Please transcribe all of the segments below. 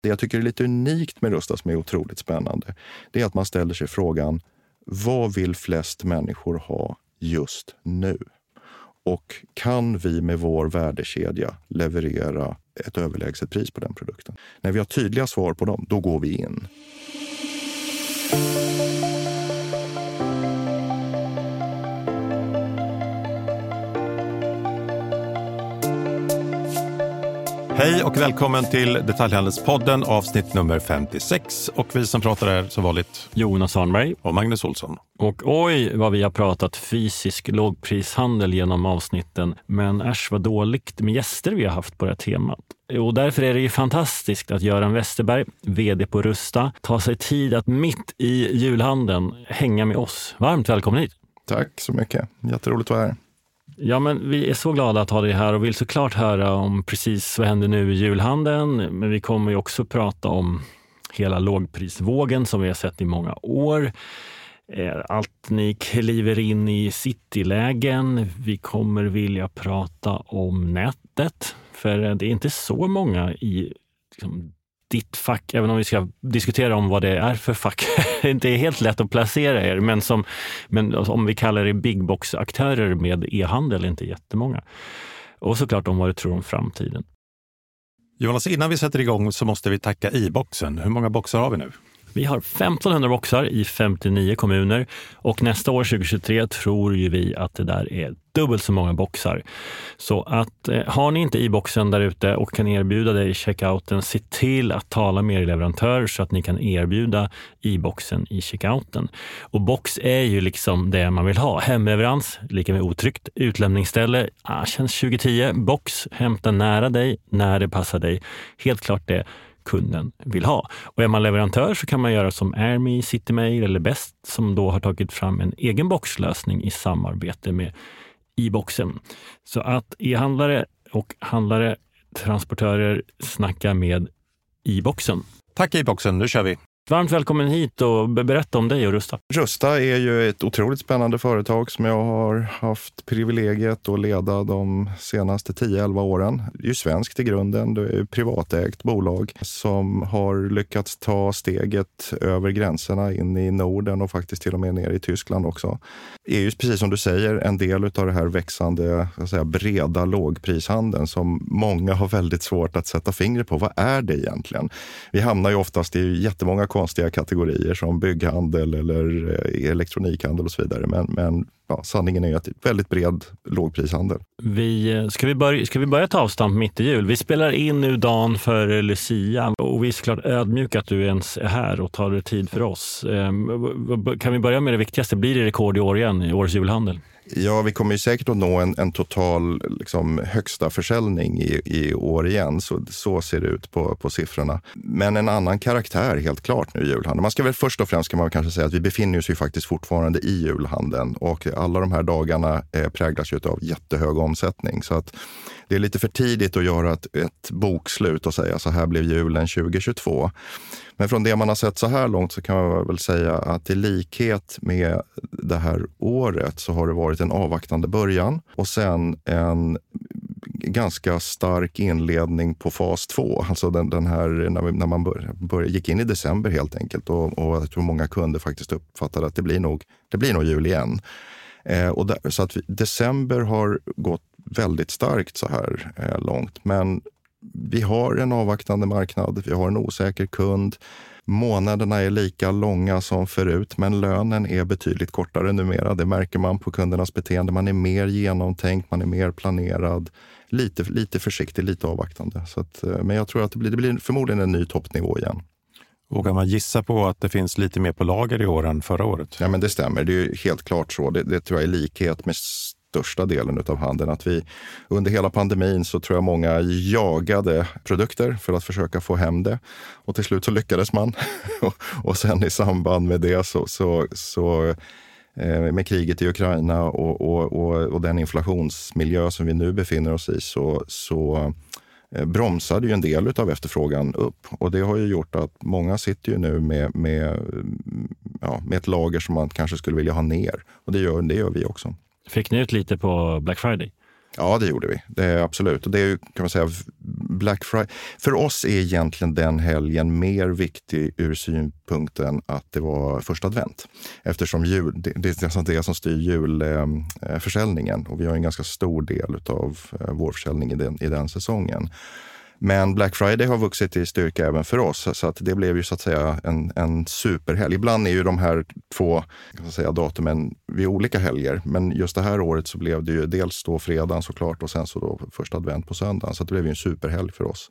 Det jag tycker är lite unikt med Rusta som är otroligt spännande, det är att man ställer sig frågan vad vill flest människor ha just nu? Och kan vi med vår värdekedja leverera ett överlägset pris på den produkten? När vi har tydliga svar på dem, då går vi in. Hej och välkommen till Detaljhandelspodden avsnitt nummer 56. Och vi som pratar är som vanligt Jonas Arnberg och Magnus Olsson. Och oj vad vi har pratat fysisk lågprishandel genom avsnitten. Men äsch vad dåligt med gäster vi har haft på det här temat. Och därför är det ju fantastiskt att Göran Westerberg, VD på Rusta, tar sig tid att mitt i julhandeln hänga med oss. Varmt välkommen hit! Tack så mycket. Jätteroligt att vara här. Ja, men vi är så glada att ha dig här och vill såklart höra om precis vad händer nu i julhandeln. Men vi kommer ju också prata om hela lågprisvågen som vi har sett i många år. Eh, allt ni kliver in i citylägen. Vi kommer vilja prata om nätet, för det är inte så många i liksom, ditt fack, även om vi ska diskutera om vad det är för fack, det inte är helt lätt att placera er, men, som, men om vi kallar det big box-aktörer med e-handel inte jättemånga. Och såklart om vad du tror om framtiden. Jonas, innan vi sätter igång så måste vi tacka i-boxen. Hur många boxar har vi nu? Vi har 1500 boxar i 59 kommuner och nästa år 2023 tror ju vi att det där är dubbelt så många boxar. Så att eh, har ni inte i boxen där ute och kan erbjuda det i checkouten, se till att tala med er leverantör så att ni kan erbjuda i boxen i checkouten. Och box är ju liksom det man vill ha. Hemleverans, lika med otryggt. Utlämningsställe, ah, känns 2010. Box, hämta nära dig, när det passar dig. Helt klart det kunden vill ha. Och är man leverantör så kan man göra som AirMe, Citymail eller Best som då har tagit fram en egen boxlösning i samarbete med e-boxen. Så att e-handlare och handlare, transportörer, snacka med e-boxen. Tack e-boxen, nu kör vi! Varmt välkommen hit och berätta om dig och Rusta. Rusta är ju ett otroligt spännande företag som jag har haft privilegiet att leda de senaste 10-11 åren. Det är ju svenskt i grunden. Det är ett privatägt bolag som har lyckats ta steget över gränserna in i Norden och faktiskt till och med ner i Tyskland också. Det är ju precis som du säger en del av det här växande säga, breda lågprishandeln som många har väldigt svårt att sätta fingret på. Vad är det egentligen? Vi hamnar ju oftast i jättemånga konstiga kategorier som bygghandel eller eh, elektronikhandel och så vidare. Men, men ja, sanningen är att det är väldigt bred lågprishandel. Vi, eh, ska, vi börja, ska vi börja ta avstamp mitt i jul? Vi spelar in nu dagen före Lucia och vi är såklart ödmjuka att du ens är här och tar dig tid för oss. Ehm, kan vi börja med det viktigaste? Blir det rekord i år igen, i årets julhandel? Ja, vi kommer ju säkert att nå en, en total liksom, högsta försäljning i, i år igen. Så, så ser det ut på, på siffrorna. Men en annan karaktär helt klart nu i julhandeln. Man ska väl först och främst kan man kanske säga att vi befinner oss ju faktiskt fortfarande i julhandeln och alla de här dagarna eh, präglas ju av jättehög omsättning. Så att det är lite för tidigt att göra ett, ett bokslut och säga så här blev julen 2022. Men från det man har sett så här långt så kan man väl säga att i likhet med det här året så har det varit en avvaktande början och sen en ganska stark inledning på fas två. Alltså den, den här när, vi, när man bör, bör, gick in i december helt enkelt och, och jag tror många kunder faktiskt uppfattade att det blir nog, det blir nog jul igen. Eh, och där, så att vi, december har gått väldigt starkt så här eh, långt. Men vi har en avvaktande marknad, vi har en osäker kund. Månaderna är lika långa som förut, men lönen är betydligt kortare numera. Det märker man på kundernas beteende. Man är mer genomtänkt, man är mer planerad. Lite, lite försiktig, lite avvaktande. Så att, eh, men jag tror att det blir, det blir förmodligen en ny toppnivå igen. Vågar man gissa på att det finns lite mer på lager i år än förra året? Ja, men det stämmer. Det är helt klart så. Det, det tror jag är likhet med största delen av handeln. Att vi under hela pandemin så tror jag många jagade produkter för att försöka få hem det. Och till slut så lyckades man. och sen i samband med det så, så, så eh, med kriget i Ukraina och, och, och, och, den inflationsmiljö som vi nu befinner oss i så, så eh, bromsade ju en del av efterfrågan upp. Och det har ju gjort att många sitter ju nu med, med, ja, med ett lager som man kanske skulle vilja ha ner. Och det gör, det gör vi också. Fick ni ut lite på Black Friday? Ja, det gjorde vi. Det är absolut. Och det är ju, kan man säga, Black Friday. För oss är egentligen den helgen mer viktig ur synpunkten att det var första advent. Eftersom jul, det, det är alltså det som styr julförsäljningen. Eh, och vi har en ganska stor del av eh, vår försäljning i den, i den säsongen. Men Black Friday har vuxit i styrka även för oss, så att det blev ju så att säga en, en superhelg. Ibland är ju de här två kan man säga, datumen vid olika helger, men just det här året så blev det ju dels då fredagen såklart och sen så då första advent på söndagen. Så det blev ju en superhelg för oss.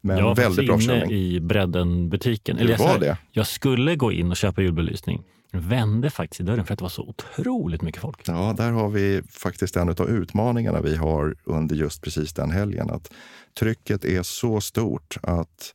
Men jag väldigt bra inne i Bredden-butiken. Eller var det? Jag skulle gå in och köpa julbelysning. Vände faktiskt i dörren för att det var så otroligt mycket folk. Ja, där har vi faktiskt en av utmaningarna vi har under just precis den helgen. Att trycket är så stort att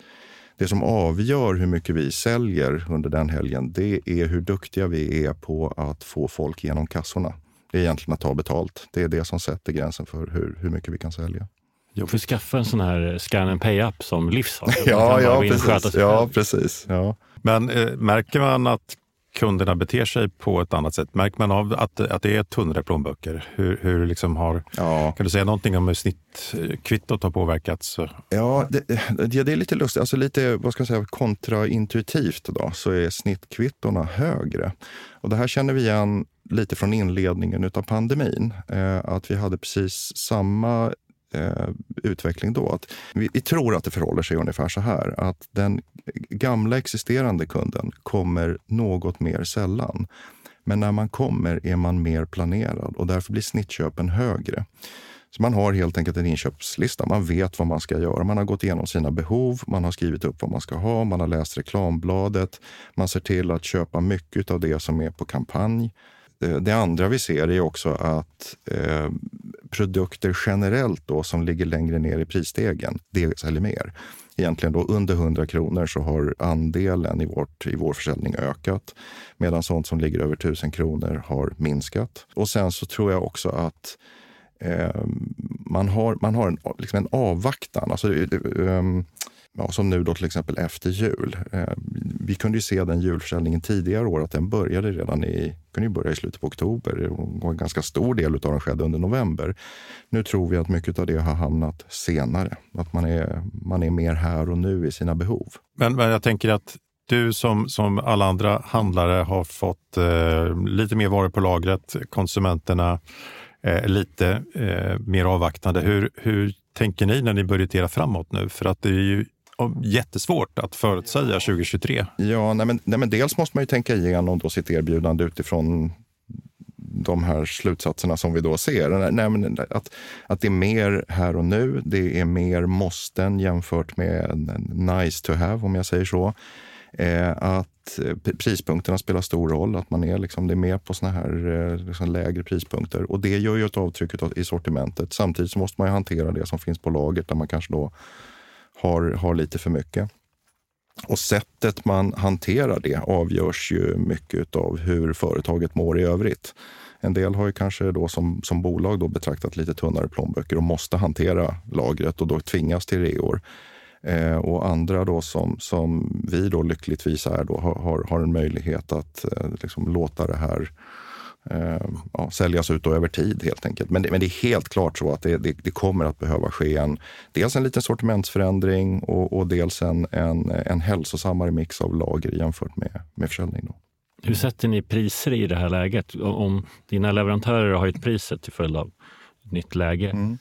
det som avgör hur mycket vi säljer under den helgen, det är hur duktiga vi är på att få folk genom kassorna. Det är egentligen att ta betalt. Det är det som sätter gränsen för hur, hur mycket vi kan sälja. Jag får skaffa en sån här scan and pay-app som Livs har. ja, ja, precis. ja, precis. Ja. Men eh, märker man att kunderna beter sig på ett annat sätt? Märker man av att, att det är tunnare plånböcker? Hur, hur liksom har, ja. Kan du säga någonting om hur snittkvittot har påverkats? Ja, det, det, är lite lustigt. Alltså lite vad ska jag säga, kontraintuitivt då, så är snittkvittona högre. Och det här känner vi igen lite från inledningen av pandemin. Eh, att vi hade precis samma eh, utveckling då. Att vi, vi, tror att det förhåller sig ungefär så här. Att den gamla existerande kunden kommer något mer sällan. Men när man kommer är man mer planerad och därför blir snittköpen högre. Så man har helt enkelt en inköpslista. Man vet vad man ska göra. Man har gått igenom sina behov, man har skrivit upp vad man ska ha, man har läst reklambladet. Man ser till att köpa mycket av det som är på kampanj. Eh, det andra vi ser är också att eh, produkter generellt då, som ligger längre ner i prisstegen, det säljer mer. Egentligen då under 100 kronor så har andelen i, vårt, i vår försäljning ökat medan sånt som ligger över 1000 kronor har minskat. Och sen så tror jag också att eh, man har, man har en, liksom en avvaktan. Alltså, eh, eh ehm, ja, som nu då till exempel efter jul. Eh, vi kunde ju se den julförsäljningen tidigare år att den började redan i, kunde ju börja i slutet på oktober och en ganska stor del av den skedde under november. Nu tror vi att mycket av det har hamnat senare, att man är, man är mer här och nu i sina behov. Men, men jag tänker att du som, som alla andra handlare har fått eh, lite mer varor på lagret, konsumenterna eh, lite eh, mer avvaktande. Hur, hur tänker ni när ni budgeterar framåt nu? För att det är ju jättesvårt att förutsäga 2023. Ja, nej men, nej men dels måste man ju tänka igenom då sitt erbjudande utifrån de här slutsatserna som vi då ser. Nej, men att, att det är mer här och nu. Det är mer måsten jämfört med nice to have, om jag säger så. Eh, att eh, prispunkterna spelar stor roll, att man är, liksom, det är mer på såna här eh, liksom lägre prispunkter. Och det gör ju ett avtryck i sortimentet. Samtidigt så måste man hantera det som finns på lagret där man kanske då har, har lite för mycket. Och sättet man hanterar det avgörs ju mycket av hur företaget mår i övrigt. En del har ju kanske då som, som bolag då betraktat lite tunnare plånböcker och måste hantera lagret och då tvingas till reor. Eh, och andra då som, som vi då lyckligtvis är då har, har en möjlighet att eh, liksom låta det här eh, ja, säljas ut över tid helt enkelt. Men det, men det är helt klart så att det, det, det, kommer att behöva ske en, dels en liten sortimentsförändring och, och dels en, en, en hälsosammare mix av lager jämfört med, med försäljning. Då. Hur sätter ni priser i det här läget? Om dina leverantörer har höjt priset till följd av ett nytt läge, mm.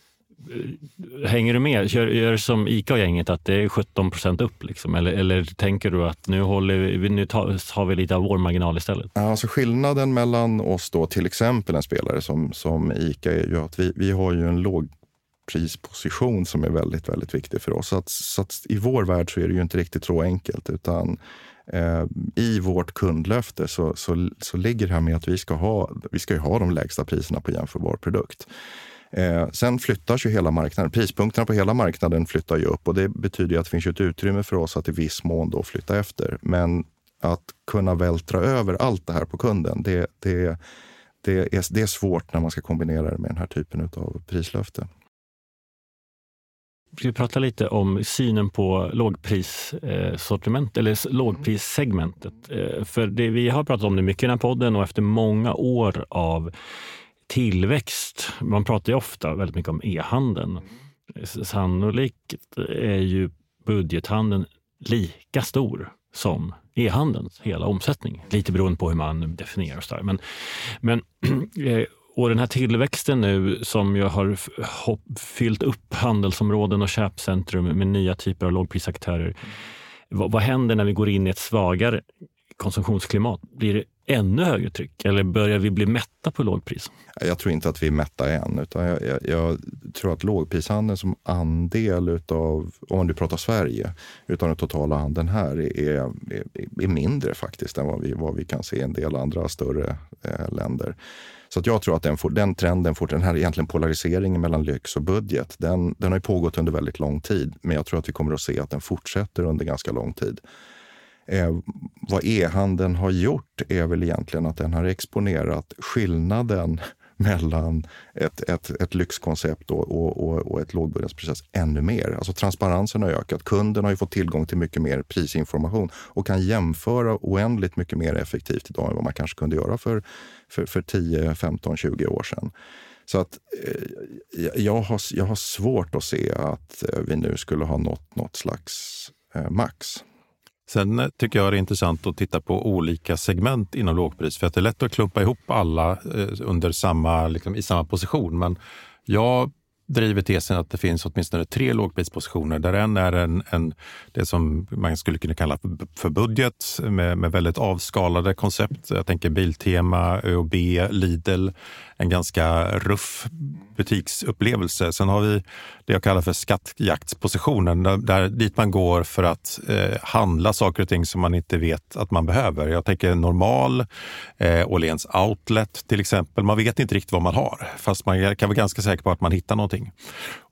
Eh, hänger du med? Gör, gör som ICA och gänget att det är 17 procent upp? Liksom? Eller, eller tänker du att nu, håller vi, nu tar, har vi lite av vår marginal istället? Alltså skillnaden mellan oss då, till exempel en spelare som, som ICA är ju att vi, vi har ju en låg prisposition som är väldigt, väldigt viktig för oss. Så, att, så att I vår värld så är det ju inte riktigt så enkelt utan eh, i vårt kundlöfte så, så, så ligger det här med att vi ska ha, vi ska ha de lägsta priserna på jämförbar produkt. Eh, sen flyttas ju hela marknaden. Prispunkterna på hela marknaden flyttar ju upp och det betyder att det finns ett utrymme för oss att i viss mån då flytta efter. Men att kunna vältra över allt det här på kunden, det, det, det, är, det är svårt när man ska kombinera det med den här typen av prislöfte. Vi ska prata lite om synen på lågprissortiment eller lågprissegmentet. Eh, för det, vi har pratat om det mycket i den här podden och efter många år av tillväxt. Man pratar ju ofta väldigt mycket om e-handeln. Sannolikt är ju budgethandeln lika stor som e-handelns hela omsättning. Lite beroende på hur man definierar och så Men, men eh, och den här tillväxten nu som ju har fyllt upp handelsområden och köpcentrum med nya typer av lågprisaktörer. Vad, vad händer när vi går in i ett svagare konsumtionsklimat? Blir det ännu högre tryck eller börjar vi bli mätta på lågpris? Jag tror inte att vi är mätta än. Utan jag, jag, jag tror att lågprishandeln som andel utav, om du pratar Sverige, utav den totala handeln här är, är, är mindre faktiskt än vad vi, vad vi kan se i en del andra större eh, länder. Så att jag tror att den, får, den trenden, får, den här egentligen polariseringen mellan lyx och budget, den, den har pågått under väldigt lång tid. Men jag tror att vi kommer att se att den fortsätter under ganska lång tid. Eh, vad e-handeln har gjort är väl egentligen att den har exponerat skillnaden mellan ett, ett, ett lyxkoncept och, och, och, och ett lågbudgetprocess ännu mer. Alltså transparensen har ökat. Kunden har ju fått tillgång till mycket mer prisinformation och kan jämföra oändligt mycket mer effektivt idag än vad man kanske kunde göra för, för, för 10, 15, 20 år sedan. Så att eh, jag, har, jag har svårt att se att eh, vi nu skulle ha nått något slags eh, max. Sen eh, tycker jag det är intressant att titta på olika segment inom lågpris. För att det är lätt att klumpa ihop alla eh, under samma, liksom, i samma position. Men jag driver tesen att det finns åtminstone tre lågprispositioner där en är en, en, det som man skulle kunna kalla för budget med, med väldigt avskalade koncept. Jag tänker Biltema, ÖoB, Lidl. En ganska ruff butiksupplevelse. Sen har vi det jag kallar för skattjaktspositionen, där, där, dit man går för att eh, handla saker och ting som man inte vet att man behöver. Jag tänker Normal, eh, Åhléns Outlet till exempel. Man vet inte riktigt vad man har, fast man kan vara ganska säker på att man hittar någonting.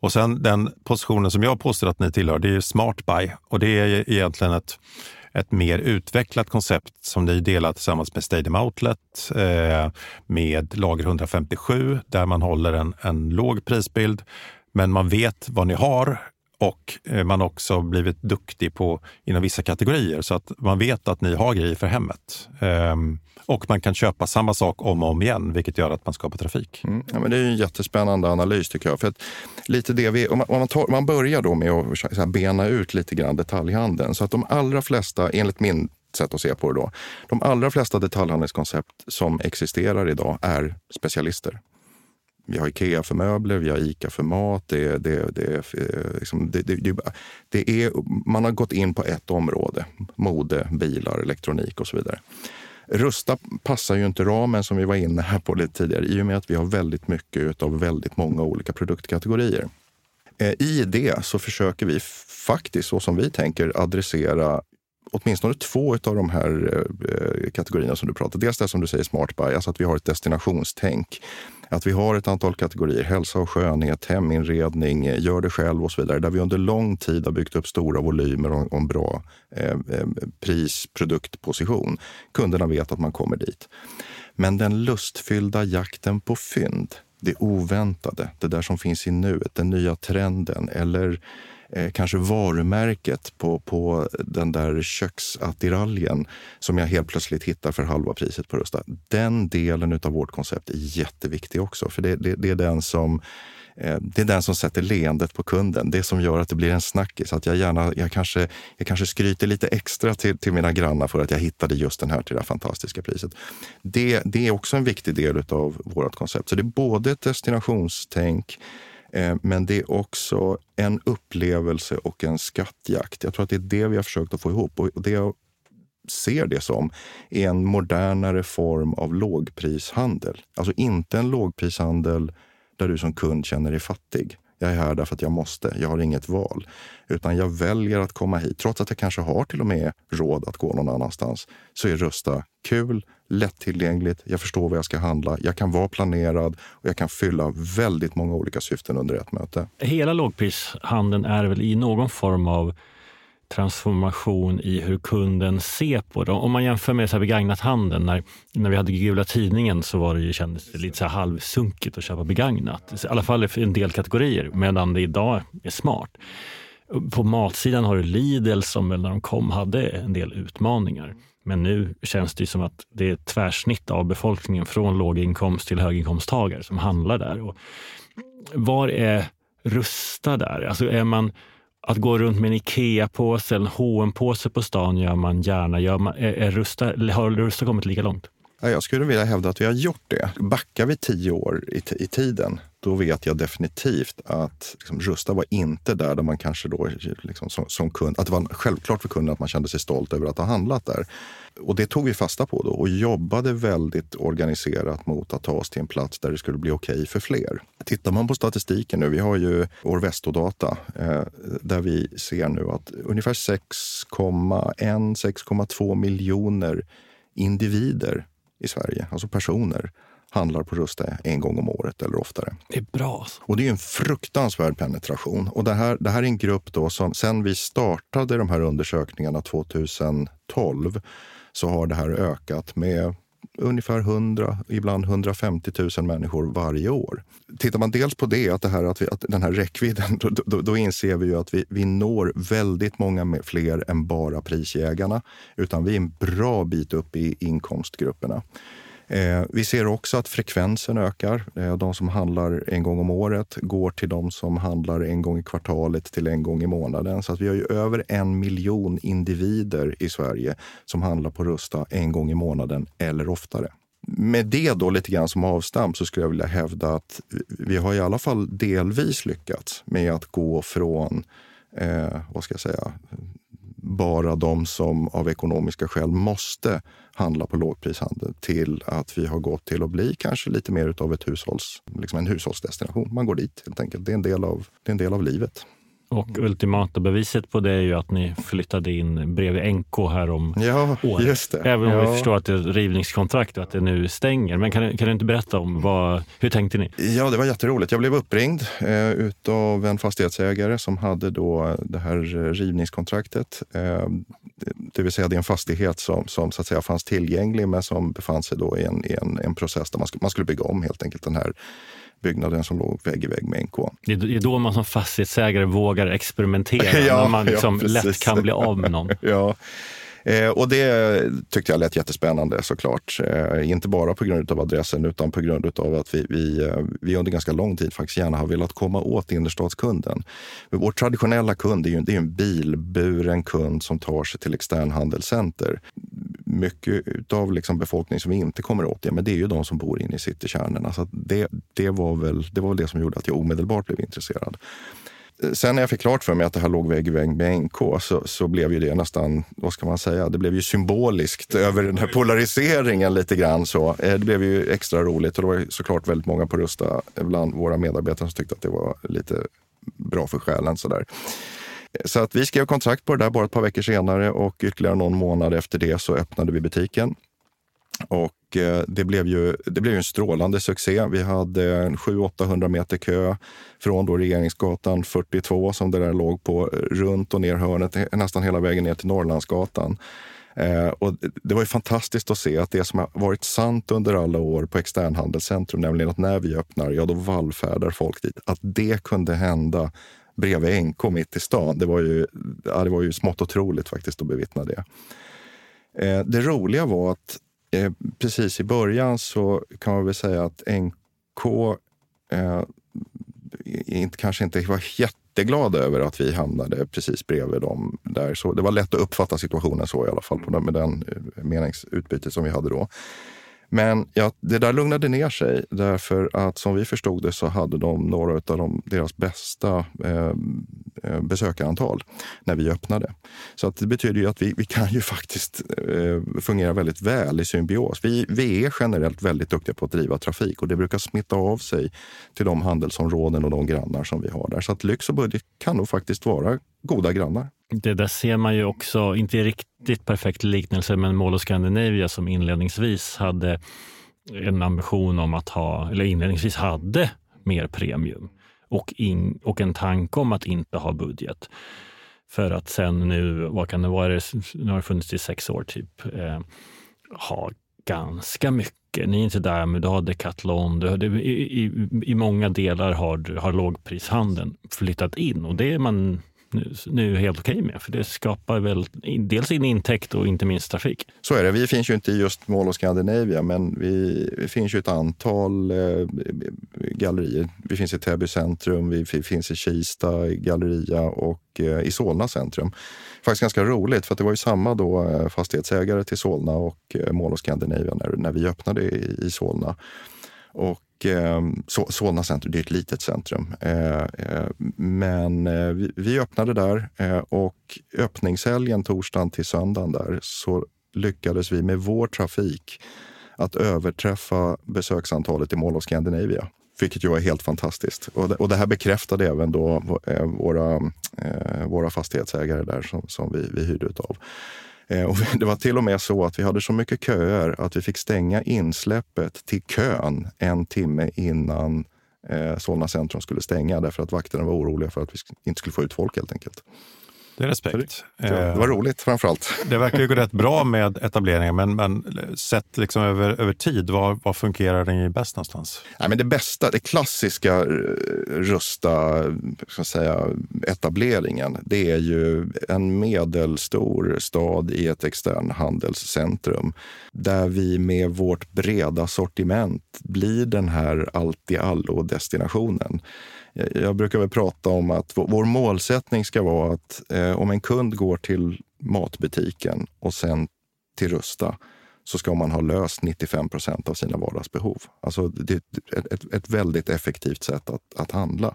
Och sen den positionen som jag påstår att ni tillhör, det är Smart Buy. Och det är egentligen ett ett mer utvecklat koncept som ni delar tillsammans med Stadium Outlet eh, med lager 157 där man håller en, en låg prisbild. Men man vet vad ni har och eh, man har också blivit duktig på inom vissa kategorier. Så att man vet att ni har grejer för hemmet. Eh, och man kan köpa samma sak om och om igen, vilket gör att man skapar trafik. Mm, ja, men det är en jättespännande analys tycker jag. För att lite det vi, om man, om man, tar, man börjar då med att så här, bena ut lite grann detaljhandeln. Så att de allra flesta, enligt min sätt att se på det då, de allra flesta detaljhandelskoncept som existerar idag är specialister. Vi har Ikea för möbler, vi har Ica för mat. Det, det, det, eh, liksom, det, det, det är, man har gått in på ett område. Mode, bilar, elektronik och så vidare. Rusta passar ju inte ramen som vi var inne här på lite tidigare i och med att vi har väldigt mycket av väldigt många olika produktkategorier. Eh, I det så försöker vi faktiskt, så som vi tänker, adressera åtminstone två av de här eh, eh, kategorierna som du pratar Dels det som du säger, smart buy, alltså att vi har ett destinationstänk. Att vi har ett antal kategorier, hälsa och skönhet, heminredning, eh, gör det själv och så vidare, där vi under lång tid har byggt upp stora volymer och en bra eh, eh, pris produktposition. Kunderna vet att man kommer dit. Men den lustfyllda jakten på fynd, det oväntade, det där som finns i nuet, den nya trenden eller eh, kanske varumärket på, på den där köksattiraljen som jag helt plötsligt hittar för halva priset på Rusta. Den delen av vårt koncept är jätteviktig också, för det, det, det är den som eh, det är den som sätter leendet på kunden. Det som gör att det blir en snackis. Att jag, gärna, jag, kanske, jag kanske skryter lite extra till, till mina grannar för att jag hittade just den här till det här fantastiska priset. Det, det är också en viktig del av vårt koncept. Så det är både ett destinationstänk, Eh, men det är också en upplevelse och en skattjakt. Jag tror att det är det vi har försökt att få ihop. Och det jag ser det som är en modernare form av lågprishandel. Alltså inte en lågprishandel där du som kund känner dig fattig. Jag är här därför att jag måste. Jag har inget val. Utan jag väljer att komma hit. Trots att jag kanske har till och med råd att gå någon annanstans så är Rusta kul, lättillgängligt, jag förstår vad jag ska handla, jag kan vara planerad och jag kan fylla väldigt många olika syften under ett möte. Hela lågprishandeln är väl i någon form av transformation i hur kunden ser på det. Om man jämför med så här begagnat handeln, när, när vi hade gula tidningen så var det ju, kändes det lite så här halvsunkigt att köpa begagnat. I alla fall i en del kategorier, medan det idag är smart. På matsidan har du Lidl som väl när de kom hade en del utmaningar. Men nu känns det som att det är ett tvärsnitt av befolkningen från låginkomst till höginkomsttagare som handlar där. Och var är Rusta där? Alltså är man att gå runt med en Ikea-påse eller en hm påse på stan gör man gärna. Gör man, är, är Rusta, har Rusta kommit lika långt? Jag skulle vilja hävda att vi har gjort det. Backar vi tio år i, i tiden, då vet jag definitivt att liksom, Rusta var inte där, där man kanske då liksom, som, som, kund, att det var självklart för kunden att man kände sig stolt över att ha handlat där. Och det tog vi fasta på då och jobbade väldigt organiserat mot att ta oss till en plats där det skulle bli okej okay för fler. Tittar man på statistiken nu, vi har ju Orvesto-data eh, där vi ser nu att ungefär 6,1-6,2 miljoner individer i Sverige, alltså personer, handlar på Rusta en gång om året eller oftare. Det är bra. Alltså. Och det är en fruktansvärd penetration. Och det här, det här är en grupp då som sen vi startade de här undersökningarna 2012 så har det här ökat med ungefär 100, ibland 150 000 människor varje år. Tittar man dels på det, att, det här, att, vi, att den här räckvidden, då, då, då, inser vi ju att vi, vi når väldigt många fler än bara prisjägarna. Utan vi är en bra bit upp i inkomstgrupperna. Eh, vi ser också att frekvensen ökar. Eh, de som handlar en gång om året går till de som handlar en gång i kvartalet till en gång i månaden. Så att vi har ju över en miljon individer i Sverige som handlar på Rusta en gång i månaden eller oftare. Med det då lite grann som avstamp så skulle jag vilja hävda att vi har i alla fall delvis lyckats med att gå från, eh, vad ska jag säga, bara de som av ekonomiska skäl måste handla på lågprishandel till att vi har gått till att bli kanske lite mer av ett hushålls, liksom en hushållsdestination. Man går dit helt enkelt. Det är en del av, det är en del av livet. Och ultimata beviset på det är ju att ni flyttade in bredvid NK här om ja, året. Just det. Även om ja. vi förstår att det är ett rivningskontrakt och att det nu stänger. Men kan, kan du inte berätta om vad, hur tänkte ni? Ja, det var jätteroligt. Jag blev uppringd eh, utav en fastighetsägare som hade då det här rivningskontraktet. Eh, det vill säga det är en fastighet som, som så att säga fanns tillgänglig men som befann sig då i en, i en, en process där man skulle, man skulle bygga om helt enkelt den här byggnaden som låg vägg i vägg med NK. Det är då man som fastighetsägare vågar experimentera, ja, när man liksom ja, lätt kan bli av med någon. ja. Eh, och det tyckte jag lät jättespännande såklart. Eh, inte bara på grund av adressen utan på grund av att vi, vi, eh, vi under ganska lång tid faktiskt gärna har velat komma åt innerstadskunden. Vår traditionella kund är ju, det är en bilburen kund som tar sig till externhandelscenter mycket av liksom befolkningen som vi inte kommer åt det, men det är ju de som bor inne i citykärnorna. Så det, det, var väl, det var väl det som gjorde att jag omedelbart blev intresserad. Sen när jag fick klart för mig att det här låg vägg i vägg med NK så, så blev ju det nästan, vad ska man säga, det blev ju symboliskt över den här polariseringen lite grann. Så. Eh, det blev ju extra roligt och det var såklart väldigt många på Rusta eh, bland våra medarbetare som tyckte att det var lite bra för själen. Sådär. Så att vi skrev kontrakt på det där bara ett par veckor senare och ytterligare någon månad efter det så öppnade vi butiken. Och eh, det blev ju, det blev ju en strålande succé. Vi hade 700-800 meter kö från då Regeringsgatan 42 som det där låg på, runt och ner hörnet, nästan hela vägen ner till Norrlandsgatan. Eh, och det var ju fantastiskt att se att det som har varit sant under alla år på externhandelscentrum, nämligen att när vi öppnar, ja då vallfärdar folk dit. Att det kunde hända bredvid NK mitt i stan. Det var ju, ja, det var ju smått otroligt faktiskt att bevittna det. Eh, det roliga var att eh, precis i början så kan man väl säga att NK eh, inte, kanske inte var jätteglada över att vi hamnade precis bredvid dem. Där. Så det var lätt att uppfatta situationen så i alla fall på den, med den eh, meningsutbyte meningsutbytet som vi hade då. Men ja, det där lugnade ner sig därför att som vi förstod det så hade de några av de, deras bästa eh, eh, besökarantal när vi öppnade. Så att det betyder ju att vi, vi kan ju faktiskt eh, fungera väldigt väl i symbios. Vi, vi är generellt väldigt duktiga på att driva trafik och det brukar smitta av sig till de handelsområden och de grannar som vi har där. Så att lyx och budget kan nog faktiskt vara goda grannar. Det där ser man ju också, inte riktigt perfekt liknelse, men Mall of Scandinavia som inledningsvis hade en ambition om att ha, eller inledningsvis hade mer premium och, in, och en tanke om att inte ha budget. För att sen nu, vad kan det vara, nu har det funnits i sex år typ, eh, ha ganska mycket. Ni är inte där, men du har Decathlon. Du har, i, i, I många delar har, har lågprishandeln flyttat in och det är man nu, nu helt okej okay med. För det skapar väl dels en intäkt och inte minst trafik. Så är det. Vi finns ju inte i just Mall of Scandinavia, men vi, vi finns ju ett antal eh, gallerier. Vi finns i Täby centrum, vi finns i Kista i Galleria och eh, i Solna centrum. Faktiskt ganska roligt, för det var ju samma då eh, fastighetsägare till Solna och eh, Mall of Scandinavia när, när vi öppnade i, i Solna. Och eh, Solna centrum, det är ett litet centrum. Eh, eh, men eh, vi, vi, öppnade där eh, och öppningshelgen torsdagen till söndagen där så lyckades vi med vår trafik att överträffa besöksantalet i Mall of Scandinavia. Vilket ju var helt fantastiskt. Och det, och det här bekräftade även då eh, våra, våra fastighetsägare där som, som vi, vi hyrde utav. Eh, och det var till och med så att vi hade så mycket köer att vi fick stänga insläppet till kön en timme innan eh, Solna centrum skulle stänga därför att vakterna var oroliga för att vi inte skulle få ut folk helt enkelt. Det är respekt. Det, det, var roligt framförallt. Det verkar ju gå rätt bra med etableringen, men, men sett liksom över, över tid, var, var fungerar den bäst någonstans? Nej, men det bästa, det klassiska eh, Rusta ska säga, etableringen, det är ju en medelstor stad i ett externhandelscentrum där vi med vårt breda sortiment blir den här allt i allo-destinationen Eh, jag brukar väl prata om att vår målsättning ska vara att eh, om en kund går till matbutiken och sen till Rusta så ska man ha löst 95 procent av sina vardagsbehov. Alltså det är ett, ett, ett väldigt effektivt sätt att, att handla.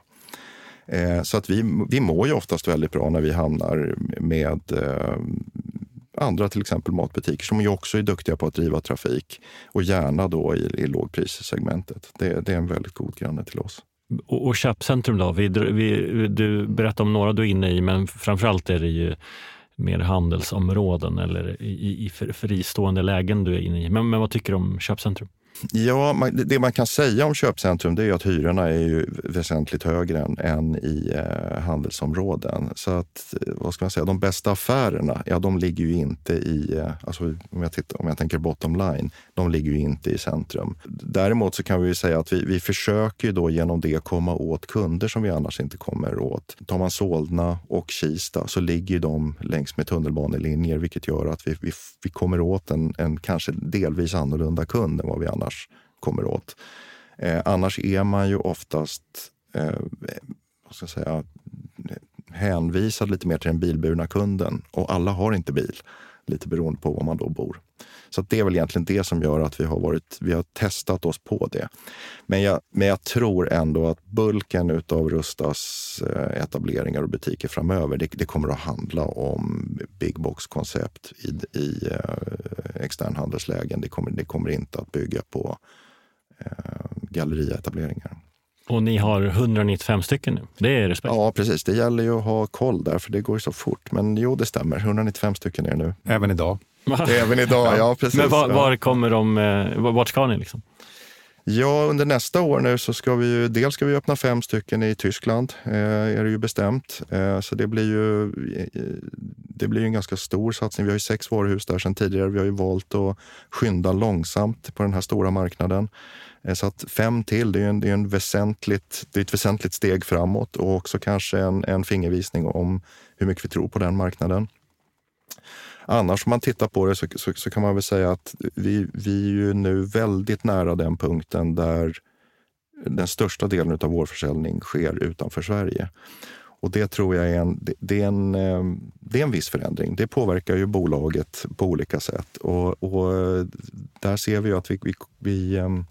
Eh, så att vi, vi mår ju oftast väldigt bra när vi hamnar med eh, andra, till exempel matbutiker, som ju också är duktiga på att driva trafik och gärna då i, i lågprissegmentet. Det, det är en väldigt god granne till oss. Och, och köpcentrum då? Vi, vi, du berättade om några du är inne i, men framförallt är det ju mer handelsområden eller i, i fristående lägen du är inne i. Men, men vad tycker du om köpcentrum? Ja, det man kan säga om köpcentrum det är att hyrorna är ju väsentligt högre än, än i eh, handelsområden. Så att, eh, vad ska man säga, de bästa affärerna, ja de ligger ju inte i, eh, alltså om jag, tittar, om jag tänker bottom line, de ligger ju inte i centrum. Däremot så kan vi säga att vi, vi försöker då genom det komma åt kunder som vi annars inte kommer åt. Tar man Solna och Kista så ligger de längs med tunnelbanelinjer vilket gör att vi, vi, vi kommer åt en, en kanske delvis annorlunda kund än vad vi annars annars kommer åt. Eh, annars är man ju oftast eh, vad ska jag säga, hänvisad lite mer till den bilburna kunden. Och alla har inte bil, lite beroende på var man då bor. Så det är väl egentligen det som gör att vi har, varit, vi har testat oss på det. Men jag, men jag tror ändå att bulken av Rustas eh, etableringar och butiker framöver, det, det kommer att handla om big box-koncept i, i eh, externhandelslägen. Det kommer, det kommer inte att bygga på eh, gallerietableringar. Och ni har 195 stycken nu. Det är respekt. Ja, precis. Det gäller ju att ha koll där, för det går ju så fort. Men jo, det stämmer. 195 stycken är det nu. Även idag? Även idag, ja precis. Men var, var kommer de, eh, vart ska ni? Liksom? Ja, under nästa år nu så ska vi ju, dels ska vi öppna fem stycken i Tyskland, eh, är det ju bestämt. Eh, så det blir ju, eh, det blir ju en ganska stor satsning. Vi har ju sex varuhus där sedan tidigare. Vi har ju valt att skynda långsamt på den här stora marknaden. Eh, så att fem till, det är, en, det är, en väsentligt, det är ett väsentligt steg framåt och också kanske en, en fingervisning om hur mycket vi tror på den marknaden. Annars om man tittar på det så, så, så, kan man väl säga att vi, vi är ju nu väldigt nära den punkten där den största delen av vår försäljning sker utanför Sverige. Och det tror jag är en, det är en, ehm, det är en viss förändring. Det påverkar ju bolaget på olika sätt. Och, och där ser vi ju att vi, vi, vi ehm,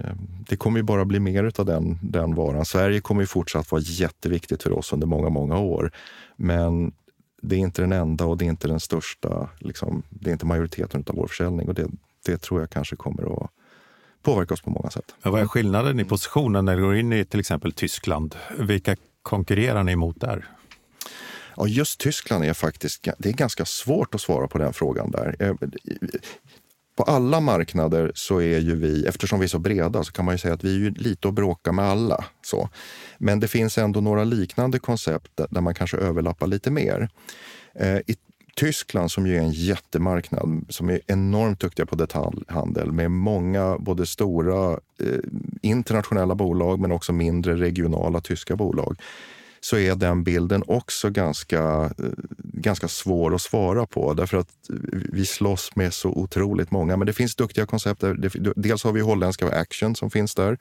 ehm, det kommer ju bara bli mer av den, den varan. Sverige kommer ju fortsatt vara jätteviktigt för oss under många, många år. Men det är inte den enda och det är inte den största, liksom, det är inte majoriteten av vår försäljning och det, det tror jag kanske kommer att påverka oss på många sätt. Men vad är skillnaden i positionen när du går in i till exempel Tyskland? Vilka konkurrerar ni mot där? Ja, just Tyskland är faktiskt det är ganska svårt att svara på den frågan där. På alla marknader så är ju vi, eftersom vi är så breda, så kan man ju säga att vi är ju lite att bråka med alla. Så. Men det finns ändå några liknande koncept där man kanske överlappar lite mer. Eh, I Tyskland som ju är en jättemarknad som är enormt duktiga på detaljhandel med många både stora eh, internationella bolag men också mindre regionala tyska bolag så är den bilden också ganska, eh, ganska svår att svara på. Därför att vi slåss med så otroligt många. Men det finns duktiga koncept. Dels har vi holländska Action som finns där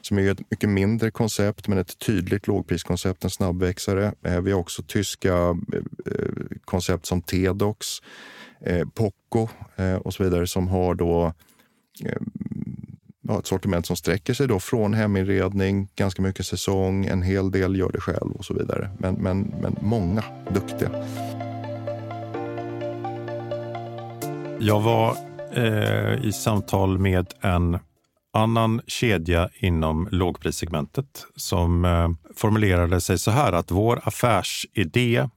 som är ett mycket mindre koncept men ett tydligt lågpriskoncept, en snabbväxare. Eh, vi har också tyska eh, koncept som Tedox, Poco och så vidare som har då ett sortiment som sträcker sig då från heminredning, ganska mycket säsong, en hel del gör det själv och så vidare. Men, men, men många duktiga. Jag var eh, i samtal med en annan kedja inom lågprissegmentet som eh, formulerade sig så här att vår affärsidé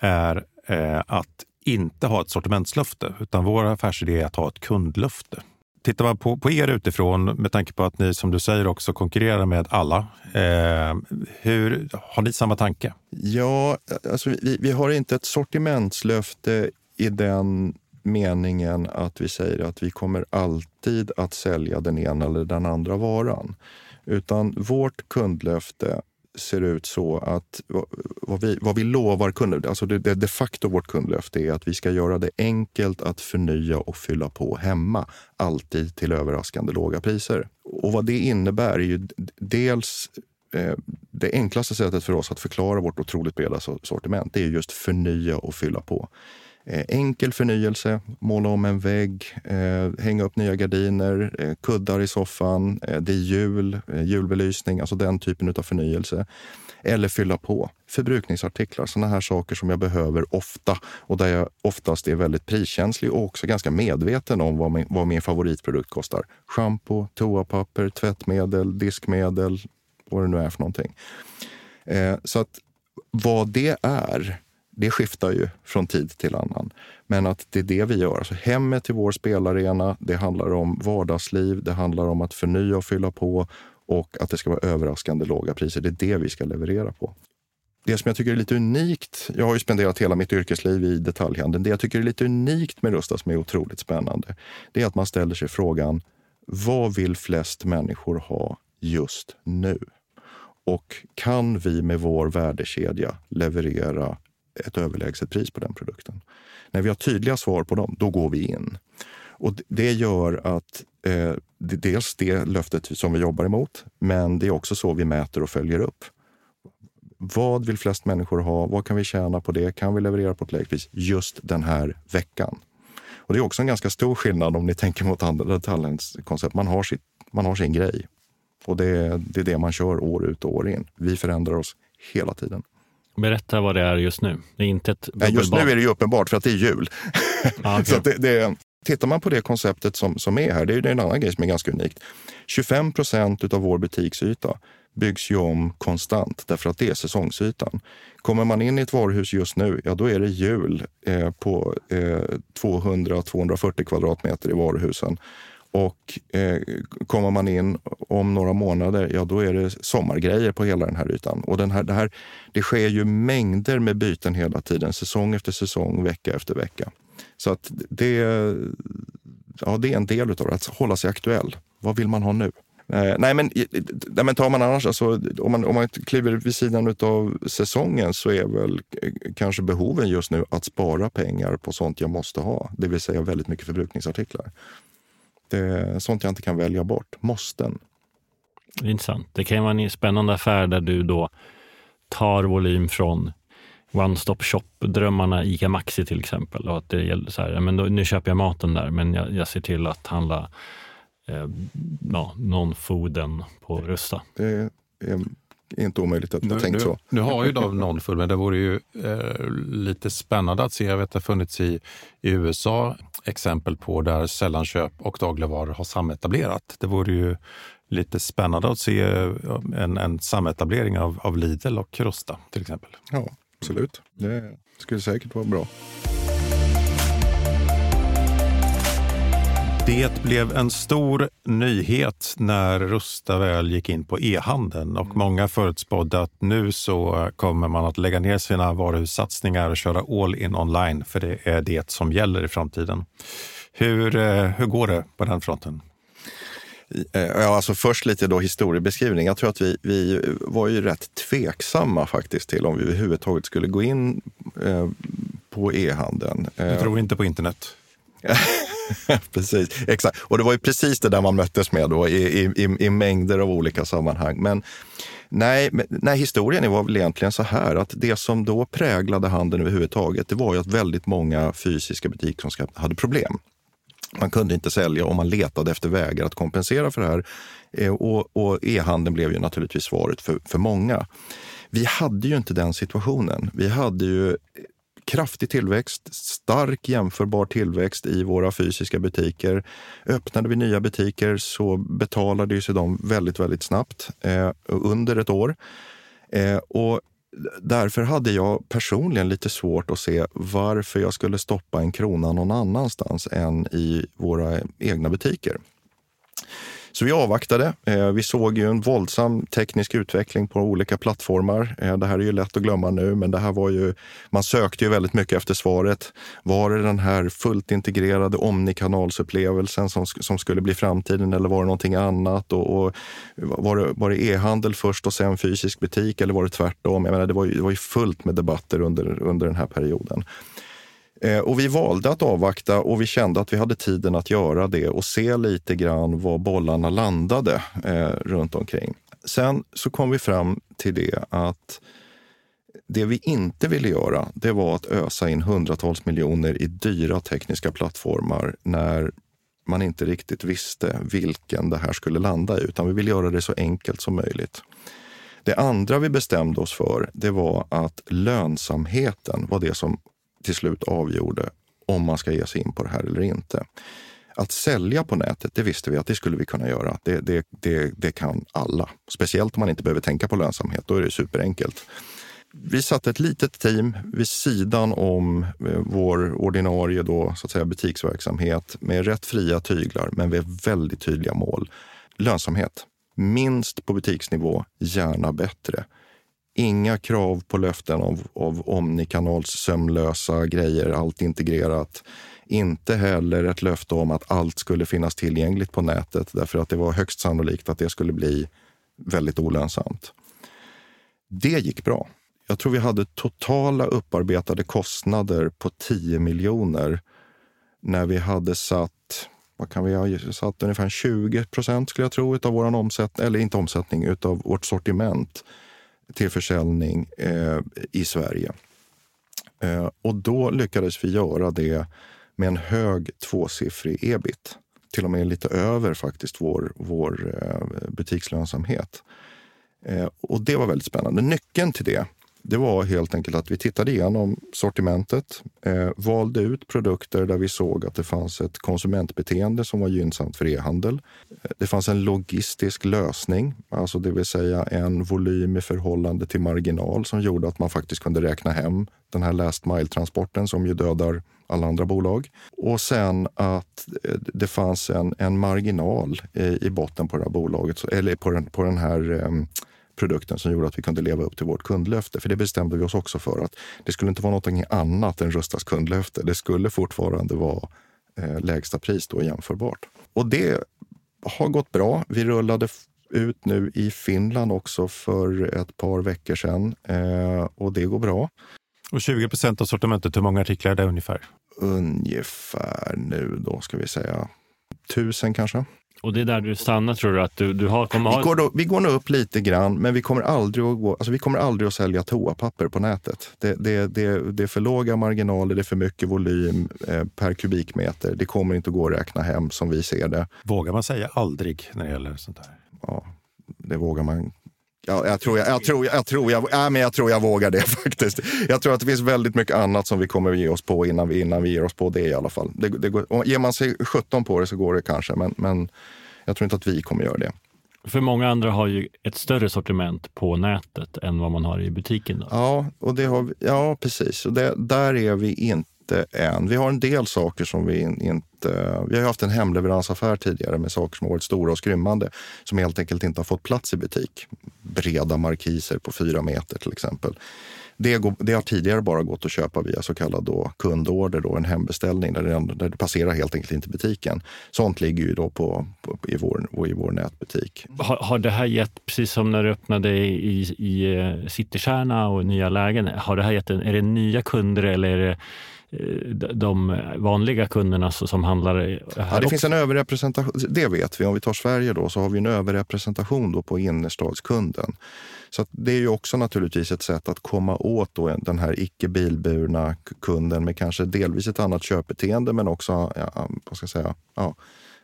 är eh, att inte ha ett sortimentslöfte, utan vår affärsidé är att ha ett kundlöfte. Tittar man på, på er utifrån, med tanke på att ni som du säger också konkurrerar med alla, eh, hur, har ni samma tanke? Ja, alltså vi, vi har inte ett sortimentslöfte i den meningen att vi säger att vi kommer alltid att sälja den ena eller den andra varan. Utan vårt kundlöfte ser ut så att vad vi, vad vi lovar kunder, alltså det, det de facto vårt kundlöfte är att vi ska göra det enkelt att förnya och fylla på hemma, alltid till överraskande låga priser. Och vad det innebär är ju dels eh, det enklaste sättet för oss att förklara vårt otroligt breda sortiment, det är just förnya och fylla på. Eh, enkel förnyelse, måla om en vägg, eh, hänga upp nya gardiner, eh, kuddar i soffan, eh, det är jul, eh, julbelysning, alltså den typen av förnyelse. Eller fylla på förbrukningsartiklar, sådana här saker som jag behöver ofta och där jag oftast är väldigt priskänslig och också ganska medveten om vad min, vad min favoritprodukt kostar. Shampoo, toapapper, tvättmedel, diskmedel, vad det nu är för någonting. så att vad det är det skiftar ju från tid till annan. Men att det är det vi gör. Alltså hemmet till vår spelarena, det handlar om vardagsliv, det handlar om att förnya och fylla på och att det ska vara överraskande låga priser. Det är det vi ska leverera på. Det som jag tycker är lite unikt, jag har ju spenderat hela mitt yrkesliv i detaljhandeln. Det jag tycker är lite unikt med Rusta som är otroligt spännande, det är att man ställer sig frågan, vad vill flest människor ha just nu? Och kan vi med vår värdekedja leverera ett överlägset pris på den produkten. När vi har tydliga svar på dem, då går vi in. Och Det gör att eh, det är dels det löftet som vi jobbar emot, men det är också så vi mäter och följer upp. Vad vill flest människor ha? Vad kan vi tjäna på det? Kan vi leverera på ett lägre pris just den här veckan? Och Det är också en ganska stor skillnad om ni tänker mot andra detaljhandelskoncept. Man har, man har sin grej och det, det är det man kör år ut och år in. Vi förändrar oss hela tiden. Berätta vad det är just nu. Det är inte ett Nej, Just nu är det ju uppenbart för att det är jul. Ah, okay. så det, det, tittar man på det konceptet som, som är här, det är en annan grej som är ganska unikt. 25 procent av vår butiksyta byggs ju om konstant därför att det är säsongsytan. Kommer man in i ett varuhus just nu, ja då är det jul eh, på eh, 200-240 kvadratmeter i varuhusen. Och eh, kommer man in om några månader, ja då är det sommargrejer på hela den här ytan. Och den här, det, här, det sker ju mängder med byten hela tiden, säsong efter säsong, vecka efter vecka. Så att det, ja, det är en del av det, att hålla sig aktuell. Vad vill man ha nu? Eh, nej, men, nej, men tar man annars, alltså, om, man, om man kliver vid sidan av säsongen så är väl eh, kanske behoven just nu att spara pengar på sånt jag måste ha. Det vill säga väldigt mycket förbrukningsartiklar. Det är sånt jag inte kan välja bort. Måsten. Intressant. Det kan ju vara en spännande affär där du då tar volym från One Stop Shop-drömmarna ICA Maxi till exempel. Och att det gäller så här, men då, nu köper jag maten där, men jag, jag ser till att handla eh, ja, non-fooden på Rusta. Det är inte omöjligt att ha tänkt så. Nu har ju de non-food, men det vore ju eh, lite spännande att se. Jag vet att det har funnits i, i USA exempel på där sällanköp och dagligvaror har sametablerat. Det vore ju lite spännande att se en, en sametablering av, av Lidl och Rusta till exempel. Ja, absolut. Det skulle säkert vara bra. Det blev en stor nyhet när Rusta väl gick in på e-handeln och mm. många förutspådde att nu så kommer man att lägga ner sina varuhussatsningar och köra all in online, för det är det som gäller i framtiden. Hur, eh, hur går det på den fronten? Ja, alltså först lite då historiebeskrivning. Jag tror att vi, vi var ju rätt tveksamma faktiskt till om vi överhuvudtaget skulle gå in eh, på e-handeln. Du tror inte på internet? precis, exakt. Och det var ju precis det där man möttes med då i, i, i mängder av olika sammanhang. Men nej, nej, historien var väl egentligen så här att det som då präglade handeln överhuvudtaget, det var ju att väldigt många fysiska butiker hade problem. Man kunde inte sälja och man letade efter vägar att kompensera för det här. Eh, och, och e-handeln blev ju naturligtvis svaret för, för många. Vi hade ju inte den situationen. Vi hade ju kraftig tillväxt, stark jämförbar tillväxt i våra fysiska butiker. Öppnade vi nya butiker så betalade sig de väldigt, väldigt snabbt, eh, under ett år. Eh, och därför hade jag personligen lite svårt att se varför jag skulle stoppa en krona någon annanstans än i våra egna butiker. Så vi avvaktade. Eh, vi såg ju en våldsam teknisk utveckling på olika plattformar. Eh, det här är ju lätt att glömma nu, men det här var ju, man sökte ju väldigt mycket efter svaret. Var det den här fullt integrerade omnikanalsupplevelsen som, som skulle bli framtiden eller var det någonting annat? Och, och var det, var det e-handel först och sen fysisk butik eller var det tvärtom? Jag menar, det, var ju, det var ju fullt med debatter under, under den här perioden. Eh, och vi valde att avvakta och vi kände att vi hade tiden att göra det och se lite grann var bollarna landade eh, runt omkring. Sen så kom vi fram till det att det vi inte ville göra, det var att ösa in hundratals miljoner i dyra tekniska plattformar när man inte riktigt visste vilken det här skulle landa i, utan vi ville göra det så enkelt som möjligt. Det andra vi bestämde oss för, det var att lönsamheten var det som till slut avgjorde om man ska ge sig in på det här eller inte. Att sälja på nätet, det visste vi att det skulle vi kunna göra. Det, det, det, det kan alla. Speciellt om man inte behöver tänka på lönsamhet. Då är det superenkelt. Vi satte ett litet team vid sidan om eh, vår ordinarie då, så att säga, butiksverksamhet med rätt fria tyglar, men med väldigt tydliga mål. Lönsamhet. Minst på butiksnivå, gärna bättre. Inga krav på löften av, av omnikanals sömlösa grejer, allt integrerat. Inte heller ett löfte om att allt skulle finnas tillgängligt på nätet därför att det var högst sannolikt att det skulle bli väldigt olönsamt. Det gick bra. Jag tror vi hade totala upparbetade kostnader på 10 miljoner när vi hade satt vad kan vi ha satt ungefär 20 procent skulle jag tro av vår omsättning, eller inte omsättning, utav vårt sortiment till försäljning eh, i Sverige. Eh, och då lyckades vi göra det med en hög tvåsiffrig ebit. Till och med lite över faktiskt vår, vår eh, butikslönsamhet. Eh, och det var väldigt spännande. Nyckeln till det det var helt enkelt att vi tittade igenom sortimentet, eh, valde ut produkter där vi såg att det fanns ett konsumentbeteende som var gynnsamt för e-handel. Eh, det fanns en logistisk lösning, alltså det vill säga en volym i förhållande till marginal som gjorde att man faktiskt kunde räkna hem den här last mile-transporten som ju dödar alla andra bolag. Och sen att eh, det fanns en, en marginal i, i botten på det här bolaget, eller på den, på den här eh, produkten som gjorde att vi kunde leva upp till vårt kundlöfte. För det bestämde vi oss också för att det skulle inte vara något annat än Rustas kundlöfte. Det skulle fortfarande vara eh, lägsta pris då jämförbart. Och det har gått bra. Vi rullade ut nu i Finland också för ett par veckor sedan eh, och det går bra. Och 20 procent av sortimentet, hur många artiklar är det ungefär? Ungefär nu då ska vi säga tusen kanske. Och det är där du stannar tror du? Att du, du har, kommer ha... vi, går då, vi går nog upp lite grann, men vi kommer aldrig att, gå, alltså vi kommer aldrig att sälja toapapper på nätet. Det, det, det, det är för låga marginaler, det är för mycket volym eh, per kubikmeter. Det kommer inte att gå att räkna hem som vi ser det. Vågar man säga aldrig när det gäller sånt här? Ja, det vågar man Ja, jag, tror jag, jag, tror, jag, tror jag, ja, men jag tror jag vågar det faktiskt. Jag tror att det finns väldigt mycket annat som vi kommer att ge oss på innan vi, innan vi ger oss på det i alla fall. Det, det går, ger man sig 17 på det så går det kanske, men, men jag tror inte att vi kommer göra det. För många andra har ju ett större sortiment på nätet än vad man har i butiken. Då. Ja, och det har vi, ja, precis. Och det, där är vi inte än. Vi har en del saker som vi inte... Vi har haft en hemleveransaffär tidigare med saker som har varit stora och skrymmande som helt enkelt inte har fått plats i butik. Breda markiser på fyra meter till exempel. Det, går, det, har tidigare bara gått att köpa via så kallad då kundorder, då, en hembeställning där det, där det passerar helt enkelt inte butiken. Sånt ligger ju då på, på i, vår, i vår nätbutik. Har, har det här gett, precis som när du öppnade i, i eh, Citykärna och nya lägen, har det här gett en, är det nya kunder eller är det de vanliga kunderna som handlar här ja, Det också. finns en överrepresentation, det vet vi. Om vi tar Sverige då så har vi en överrepresentation då på innerstadskunden. Så det är ju också naturligtvis ett sätt att komma åt då den här icke bilburna kunden med kanske delvis ett annat köpbeteende men också ja, vad ska jag säga, ja,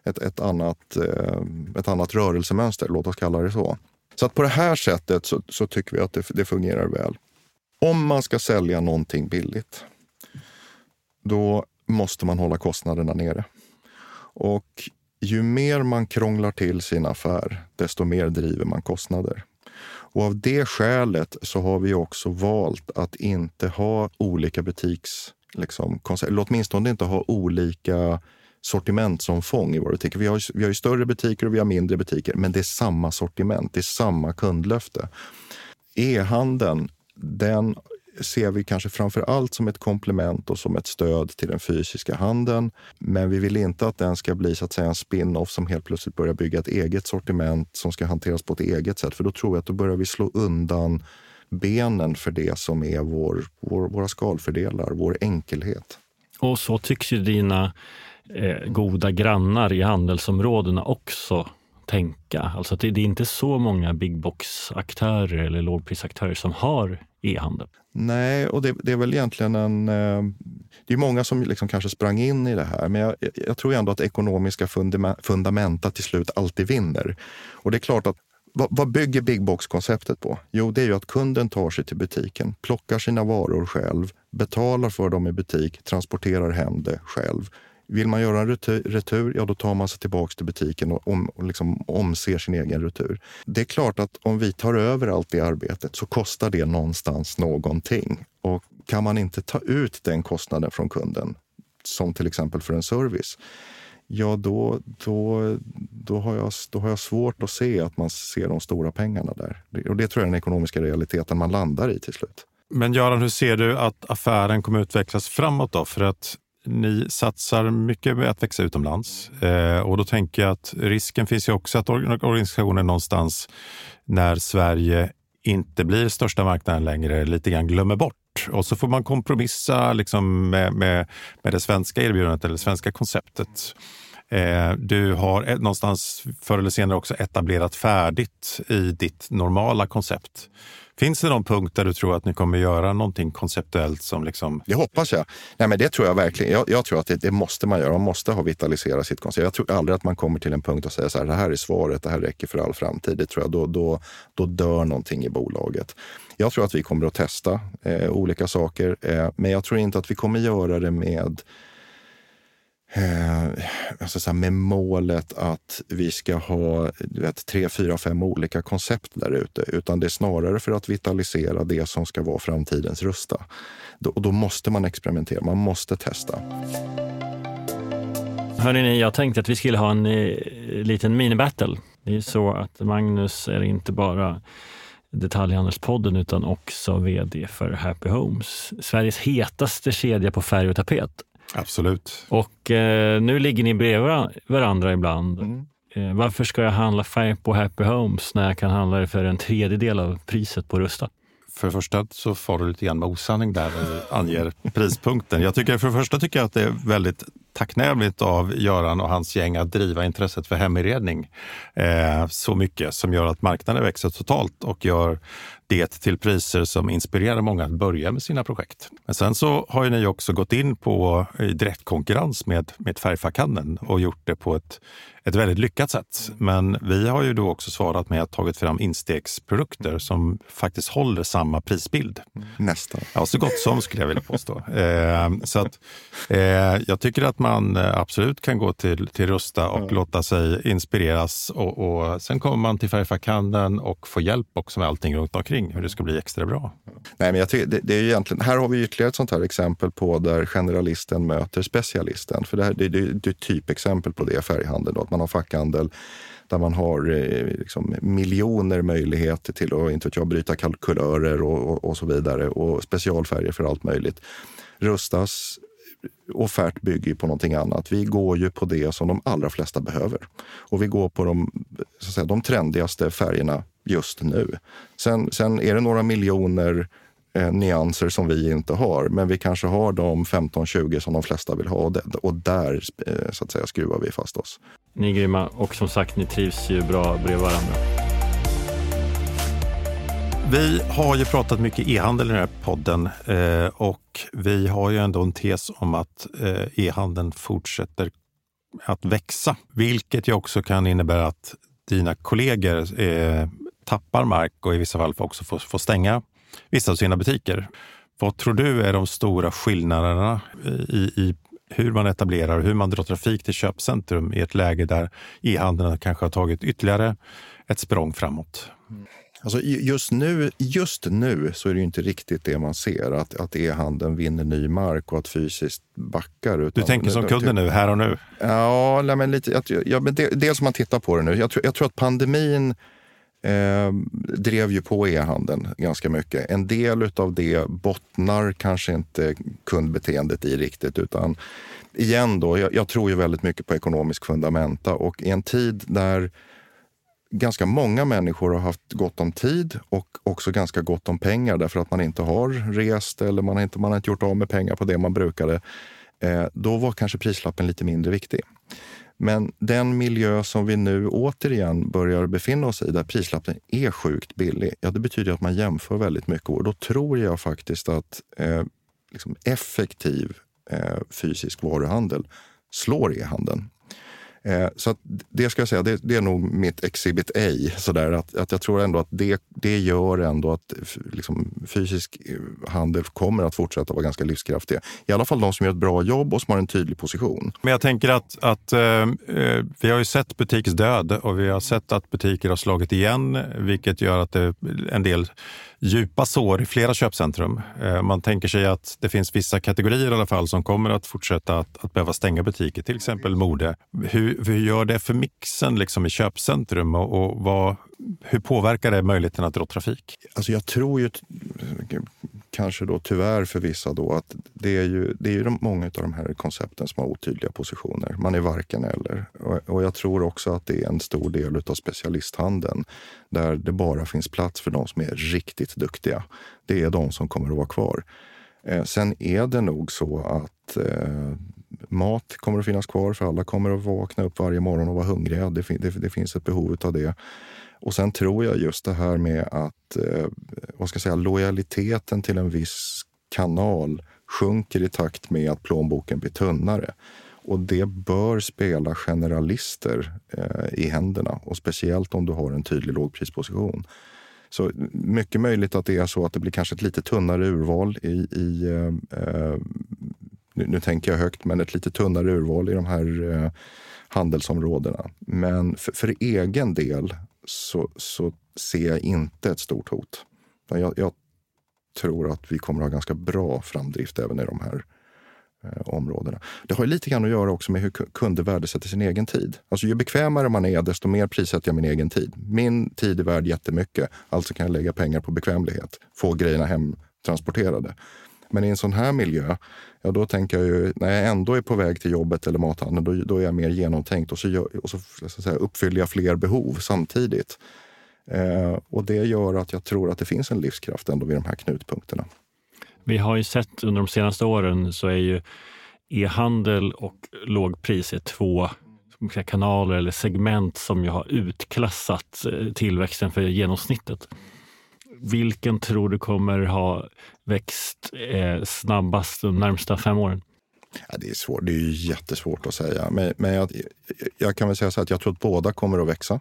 ett, ett, annat, eh, ett annat rörelsemönster, låt oss kalla det så. Så att på det här sättet så, så tycker vi att det, det fungerar väl. Om man ska sälja någonting billigt då måste man hålla kostnaderna nere. Och ju mer man krånglar till sin affär, desto mer driver man kostnader. Och av det skälet så har vi också valt att inte ha olika butiks... Liksom, eller åtminstone inte ha olika sortimentsomfång i våra butiker. Vi har, vi har ju större butiker och vi har mindre butiker, men det är samma sortiment, det är samma kundlöfte. E-handeln, den ser vi kanske framför allt som ett komplement och som ett stöd till den fysiska handeln. Men vi vill inte att den ska bli så att säga en spin-off som helt plötsligt börjar bygga ett eget sortiment som ska hanteras på ett eget sätt. För då tror jag att då börjar vi slå undan benen för det som är vår, vår, våra skalfördelar, vår enkelhet. Och så tycks ju dina eh, goda grannar i handelsområdena också tänka. Alltså det, det är inte så många big box-aktörer eller lågprisaktörer som har e-handel. Nej, och det, det, är väl egentligen en... Eh, det är många som liksom kanske sprang in i det här, men jag, jag tror ändå att ekonomiska fundamenta till slut alltid vinner. Och det är klart att vad, vad bygger big box-konceptet på? Jo, det är ju att kunden tar sig till butiken, plockar sina varor själv, betalar för dem i butik, transporterar hem det själv vill man göra en retur, ja då tar man sig tillbaks till butiken och, om, och liksom omser sin egen retur. Det är klart att om vi tar över allt det arbetet så kostar det någonstans någonting. Och kan man inte ta ut den kostnaden från kunden, som till exempel för en service, ja då, då, då, har jag, då har jag svårt att se att man ser de stora pengarna där. Och det tror jag är den ekonomiska realiteten man landar i till slut. Men Göran, hur ser du att affären kommer utvecklas framåt då? För att ni satsar mycket med att växa utomlands eh, och då tänker jag att risken finns ju också att organisationen någonstans när Sverige inte blir största marknaden längre lite grann glömmer bort och så får man kompromissa liksom med, med, med det svenska erbjudandet eller det svenska konceptet. Eh, du har någonstans förr eller senare också etablerat färdigt i ditt normala koncept. Finns det någon punkt där du tror att ni kommer göra någonting konceptuellt som liksom... Det hoppas jag. Nej, men det tror jag verkligen. Jag, jag tror att det, det, måste man göra. Man måste ha vitaliserat sitt koncept. Jag tror aldrig att man kommer till en punkt och säger så här, det här är svaret, det här räcker för all framtid. Det tror jag, då, då, då dör någonting i bolaget. Jag tror att vi kommer att testa eh, olika saker, eh, men jag tror inte att vi kommer göra det med eh, alltså så med målet att vi ska ha vet, tre, fyra, fem olika koncept där ute. Utan det är snarare för att vitalisera det som ska vara framtidens Rusta. Då, och då måste man experimentera, man måste testa. Hörrni, jag tänkte att vi skulle ha en eh, liten minibattle. Det är så att Magnus är inte bara Detaljhandelspodden utan också vd för Happy Homes. Sveriges hetaste kedja på färg och tapet. Absolut. Och eh, nu ligger ni bredvid varandra ibland. Mm. Eh, varför ska jag handla färg på Happy Homes när jag kan handla det för en tredjedel av priset på Rusta? För det första så får du lite grann med osanning där och anger prispunkten. Jag tycker, för det första tycker jag att det är väldigt tacknämligt av Göran och hans gäng att driva intresset för heminredning eh, så mycket som gör att marknaden växer totalt och gör det till priser som inspirerar många att börja med sina projekt. Men sen så har ju ni också gått in på eh, direktkonkurrens med, med Färgfackhandeln och gjort det på ett, ett väldigt lyckat sätt. Men vi har ju då också svarat med att tagit fram instegsprodukter som faktiskt håller samma prisbild. Nästan. Ja, så gott som skulle jag vilja påstå. Eh, så att, eh, jag tycker att man eh, absolut kan gå till, till Rusta och ja. låta sig inspireras och, och sen kommer man till Färgfackhandeln och får hjälp också med allting runt omkring kring hur det ska bli extra bra. Nej, men jag tycker, det, det är egentligen, här har vi ytterligare ett sånt här exempel på där generalisten möter specialisten. För det, här, det, det, det är ett typexempel på det, färghandel. Då, att man har fackhandel där man har eh, liksom, miljoner möjligheter till att inte vet jag, bryta kalkylörer och, och, och, så vidare och specialfärger för allt möjligt. Rustas offert bygger ju på någonting annat. Vi går ju på det som de allra flesta behöver. Och vi går på de, så att säga, de trendigaste färgerna just nu. Sen, sen är det några miljoner eh, nyanser som vi inte har, men vi kanske har de 15-20 som de flesta vill ha och, det, och där eh, så att säga, skruvar vi fast oss. Ni är grymma och som sagt, ni trivs ju bra bredvid varandra. Vi har ju pratat mycket e-handel i den här podden eh, och vi har ju ändå en tes om att eh, e-handeln fortsätter att växa, vilket ju också kan innebära att dina kollegor eh, tappar mark och i vissa fall också får, får stänga vissa av sina butiker. Vad tror du är de stora skillnaderna i, i hur man etablerar och hur man drar trafik till köpcentrum i ett läge där e-handeln kanske har tagit ytterligare ett språng framåt? Alltså just, nu, just nu så är det inte riktigt det man ser, att, att e-handeln vinner ny mark och att fysiskt backar. Utan, du tänker som kunden nu, här och nu? Ja, men lite, ja, men dels om man tittar på det nu. Jag tror, jag tror att pandemin eh, drev ju på e-handeln ganska mycket. En del av det bottnar kanske inte kundbeteendet i riktigt, utan igen då, jag, jag tror ju väldigt mycket på ekonomisk fundamenta och i en tid där ganska många människor har haft gott om tid och också ganska gott om pengar därför att man inte har rest eller man har inte, man har inte gjort av med pengar på det man brukade. Eh, då var kanske prislappen lite mindre viktig. Men den miljö som vi nu återigen börjar befinna oss i, där prislappen är sjukt billig, ja, det betyder att man jämför väldigt mycket. Och då tror jag faktiskt att eh, liksom effektiv eh, fysisk varuhandel slår e-handeln. Eh, så det ska jag säga, det, det, är nog mitt exhibit A. Sådär, att, att jag tror ändå att det, det gör ändå att liksom, fysisk eh, handel kommer att fortsätta vara ganska livskraftig. I alla fall de som gör ett bra jobb och som har en tydlig position. Men jag tänker att, att eh, eh vi har ju sett butiksdöd och vi har sett att butiker har slagit igen, vilket gör att det, en del djupa sår i flera köpcentrum. Eh, man tänker sig att det finns vissa kategorier i alla fall som kommer att fortsätta att, att behöva stänga butiker, till exempel mode. Hur, hur gör det för mixen liksom i köpcentrum och, och vad, hur påverkar det möjligheten att dra trafik? Alltså jag tror ju kanske då tyvärr för vissa då att det är ju, det är ju de, många av de här koncepten som har otydliga positioner. Man är varken eller. Och, och jag tror också att det är en stor del av specialisthandeln där det bara finns plats för de som är riktigt duktiga. Det är de som kommer att vara kvar. Eh, sen är det nog så att eh, mat kommer att finnas kvar för alla kommer att vakna upp varje morgon och vara hungriga. Det, det, det finns ett behov av det. Och sen tror jag just det här med att eh, vad ska jag säga, lojaliteten till en viss kanal sjunker i takt med att plånboken blir tunnare. Och det bör spela generalister eh, i händerna och speciellt om du har en tydlig lågprisposition. Så mycket möjligt att det är så att det blir kanske ett lite tunnare urval i, i eh, eh nu, nu, tänker jag högt, men ett lite tunnare urval i de här eh, handelsområdena. Men för, för egen del så, så ser jag inte ett stort hot. Jag, jag, tror att vi kommer att ha ganska bra framdrift även i de här eh, områdena. Det har lite grann att göra också med hur kunder värdesätter sin egen tid. Alltså ju bekvämare man är, desto mer prissätter jag min egen tid. Min tid är värd jättemycket, alltså kan jag lägga pengar på bekvämlighet, få grejerna hemtransporterade. Men i en sån här miljö, ja då tänker jag ju, när jag ändå är på väg till jobbet eller mathandeln, då, då är jag mer genomtänkt och så, gör, och så, så säga, uppfyller jag fler behov samtidigt. Eh, och det gör att jag tror att det finns en livskraft ändå vid de här knutpunkterna. Vi har ju sett under de senaste åren så är ju e-handel och lågpris är två kanaler eller segment som ju har utklassat eh, tillväxten för genomsnittet. Vilken tror du kommer ha växt eh, snabbast de närmsta fem åren? Ja, det är svårt. Det är jättesvårt att säga. Men, men jag, jag, kan väl säga så att jag tror att båda kommer att växa.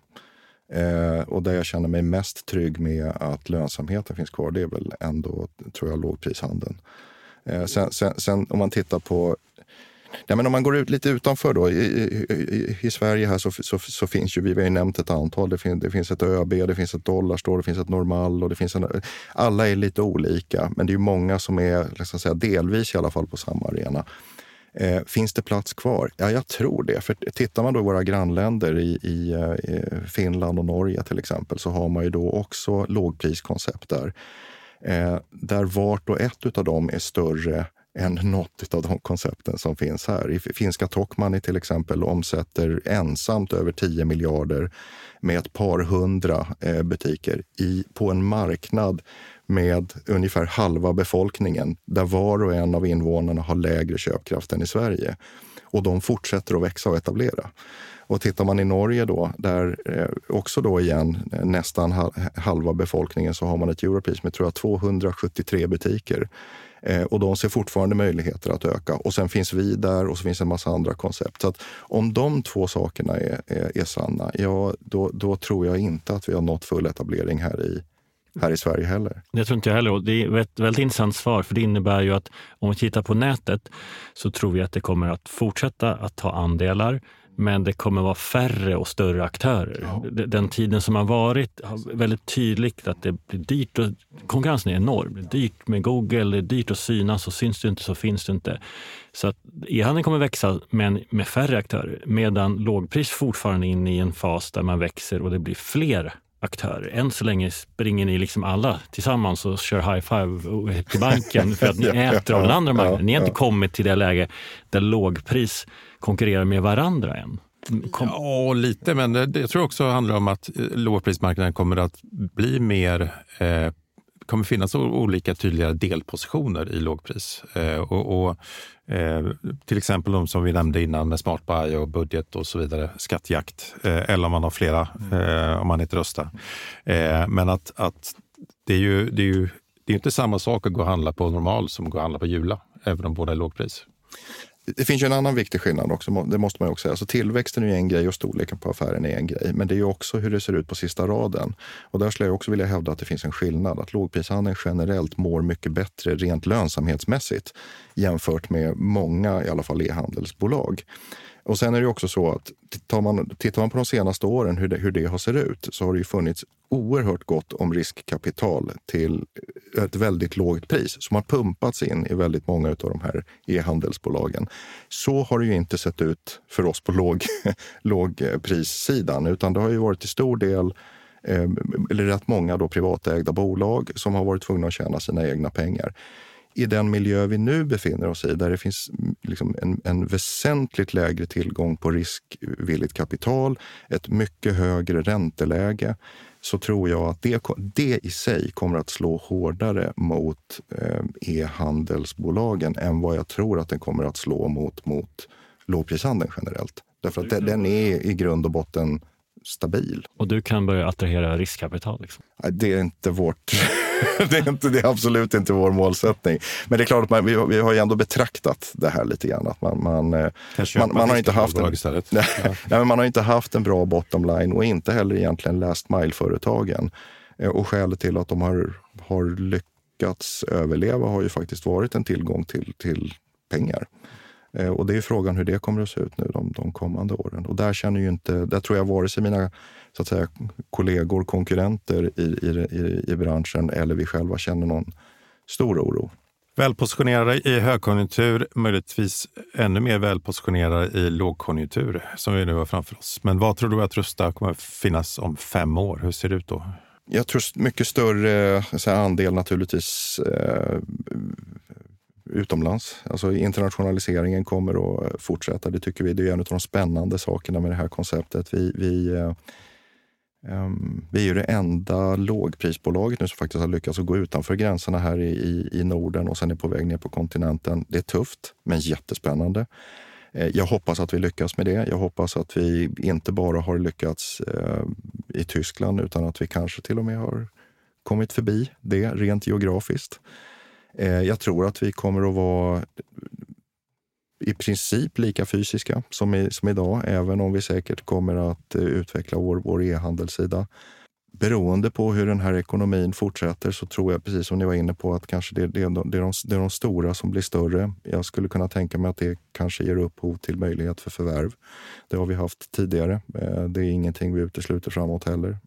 Eh, och där jag känner mig mest trygg med att lönsamheten finns kvar, det är väl ändå, tror jag, lågprishandeln. Eh, sen, sen, sen, om man tittar på Ja, men om man går ut lite utanför då. I, i, i Sverige här så, så, så, finns ju, vi har ju nämnt ett antal. Det, fin, det finns ett ÖB, det finns ett Dollarstore, det finns ett Normal och det finns en, alla är lite olika. Men det är många som är liksom säga, delvis i alla fall på samma arena. Eh, finns det plats kvar? Ja, jag tror det. För tittar man då i våra grannländer i, i, i Finland och Norge till exempel så har man ju då också lågpriskoncept där. Eh, där vart och ett av dem är större än något av de koncepten som finns här. I finska Tokmanni till exempel omsätter ensamt över 10 miljarder med ett par hundra eh, butiker i, på en marknad med ungefär halva befolkningen där var och en av invånarna har lägre köpkraft än i Sverige. Och de fortsätter att växa och etablera. Och tittar man i Norge då, där eh, också då igen eh, nästan halva befolkningen, så har man ett Europris med tror jag 273 butiker. Eh, och de ser fortfarande möjligheter att öka. Och sen finns vi där och så finns en massa andra koncept. Så att om de två sakerna är, är, är sanna, ja då, då tror jag inte att vi har nått full etablering här i, här i Sverige heller. Det tror inte jag heller. Det är ett väldigt intressant svar, för det innebär ju att om vi tittar på nätet så tror vi att det kommer att fortsätta att ta andelar. Men det kommer vara färre och större aktörer. Ja. Den tiden som har varit har väldigt tydligt att det blir dyrt. Och, konkurrensen är enorm. Det är dyrt med Google, det är dyrt att synas och syns du inte så finns du inte. Så att e-handeln kommer växa, men med färre aktörer. Medan lågpris fortfarande är inne i en fas där man växer och det blir fler aktörer. Än så länge springer ni liksom alla tillsammans och kör high five till banken för att ni äter av den andra marknaden. Ni har inte kommit till det läge där lågpris konkurrerar med varandra än. Kom. Ja, lite, men det, jag tror också handlar om att eh, lågprismarknaden kommer att bli mer eh, kommer finnas olika tydliga delpositioner i lågpris. Eh, och, och eh, till exempel de som vi nämnde innan med Smart Buy och budget och så vidare, skattjakt. Eh, eller om man har flera, eh, om man inte röstar. Eh, men att, att det är ju, det är ju det är inte samma sak att gå och handla på normal som att gå och handla på Jula, även om båda är lågpris. Det finns ju en annan viktig skillnad också, det måste man också säga. Alltså tillväxten är en grej och storleken på affären är en grej. Men det är också hur det ser ut på sista raden. Och där skulle jag också vilja hävda att det finns en skillnad. Att lågprishandeln generellt mår mycket bättre rent lönsamhetsmässigt jämfört med många, i alla fall e-handelsbolag. Och sen är det också så att tittar man, tittar man på de senaste åren hur det, hur det har sett ut så har det ju funnits oerhört gott om riskkapital till ett väldigt lågt pris som har pumpats in i väldigt många av de här e-handelsbolagen. Så har det ju inte sett ut för oss på låg, lågprissidan utan det har ju varit till stor del eh, eller rätt många då privatägda bolag som har varit tvungna att tjäna sina egna pengar i den miljö vi nu befinner oss i, där det finns liksom en, en väsentligt lägre tillgång på riskvilligt kapital, ett mycket högre ränteläge, så tror jag att det, det i sig kommer att slå hårdare mot eh, e-handelsbolagen än vad jag tror att den kommer att slå mot, mot lågprishandeln generellt. Därför att den är i grund och botten stabil. Och du kan börja attrahera riskkapital? Liksom. Det är inte vårt det, är inte, det är absolut inte vår målsättning. Men det är klart att man, vi, vi har ju ändå betraktat det här lite grann. Att man, man, eh, man, man har inte haft en, nej, ja. nej, man har inte haft en bra bottom line och inte heller egentligen last mile-företagen. Eh, och skälet till att de har, har lyckats överleva har ju faktiskt varit en tillgång till, till pengar. Eh, och det är frågan hur det kommer att se ut nu de, de kommande åren. Och där känner ju inte, där tror jag vare sig mina så att säga, kollegor, konkurrenter i, i, i, branschen eller vi själva känner någon stor oro. Välpositionerade i högkonjunktur, möjligtvis ännu mer välpositionerade i lågkonjunktur som vi nu har framför oss. Men vad tror du att Rusta kommer att finnas om fem år? Hur ser det ut då? Jag tror mycket större andel naturligtvis eh, utomlands. Alltså internationaliseringen kommer att fortsätta. Det tycker vi det är en av de spännande sakerna med det här konceptet. Vi, vi Um, vi är ju det enda lågprisbolaget nu som faktiskt har lyckats att gå utanför gränserna här i, i, i Norden och sen är på väg ner på kontinenten. Det är tufft, men jättespännande. Eh, jag hoppas att vi lyckas med det. Jag hoppas att vi inte bara har lyckats eh, i Tyskland utan att vi kanske till och med har kommit förbi det rent geografiskt. Eh, jag tror att vi kommer att vara i princip lika fysiska som, i, som idag, även om vi säkert kommer att eh, utveckla vår, vår e-handelssida beroende på hur den här ekonomin fortsätter så tror jag, precis som ni var inne på, att kanske det, det, är, de, det, är de, det är de stora som blir större. Jag skulle kunna tänka mig att det kanske ger upphov till möjlighet för förvärv. Det har vi haft tidigare. Eh, det är ingenting vi utesluter framåt heller.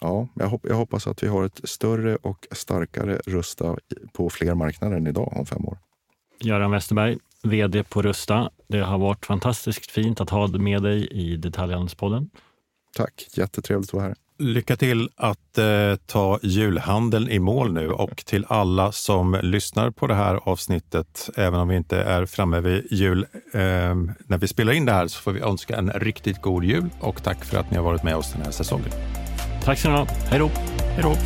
Ja, jag, hopp, jag hoppas att vi har ett större och starkare Rusta på fler marknader än idag om fem år. Göran Westerberg, VD på Rusta. Det har varit fantastiskt fint att ha med dig i Detaljhandelspodden. Tack, jättetrevligt att vara här. Lycka till att eh, ta julhandeln i mål nu och till alla som lyssnar på det här avsnittet, även om vi inte är framme vid jul eh, när vi spelar in det här, så får vi önska en riktigt god jul och tack för att ni har varit med oss den här säsongen. Tack så mycket. Hej då. Hej då.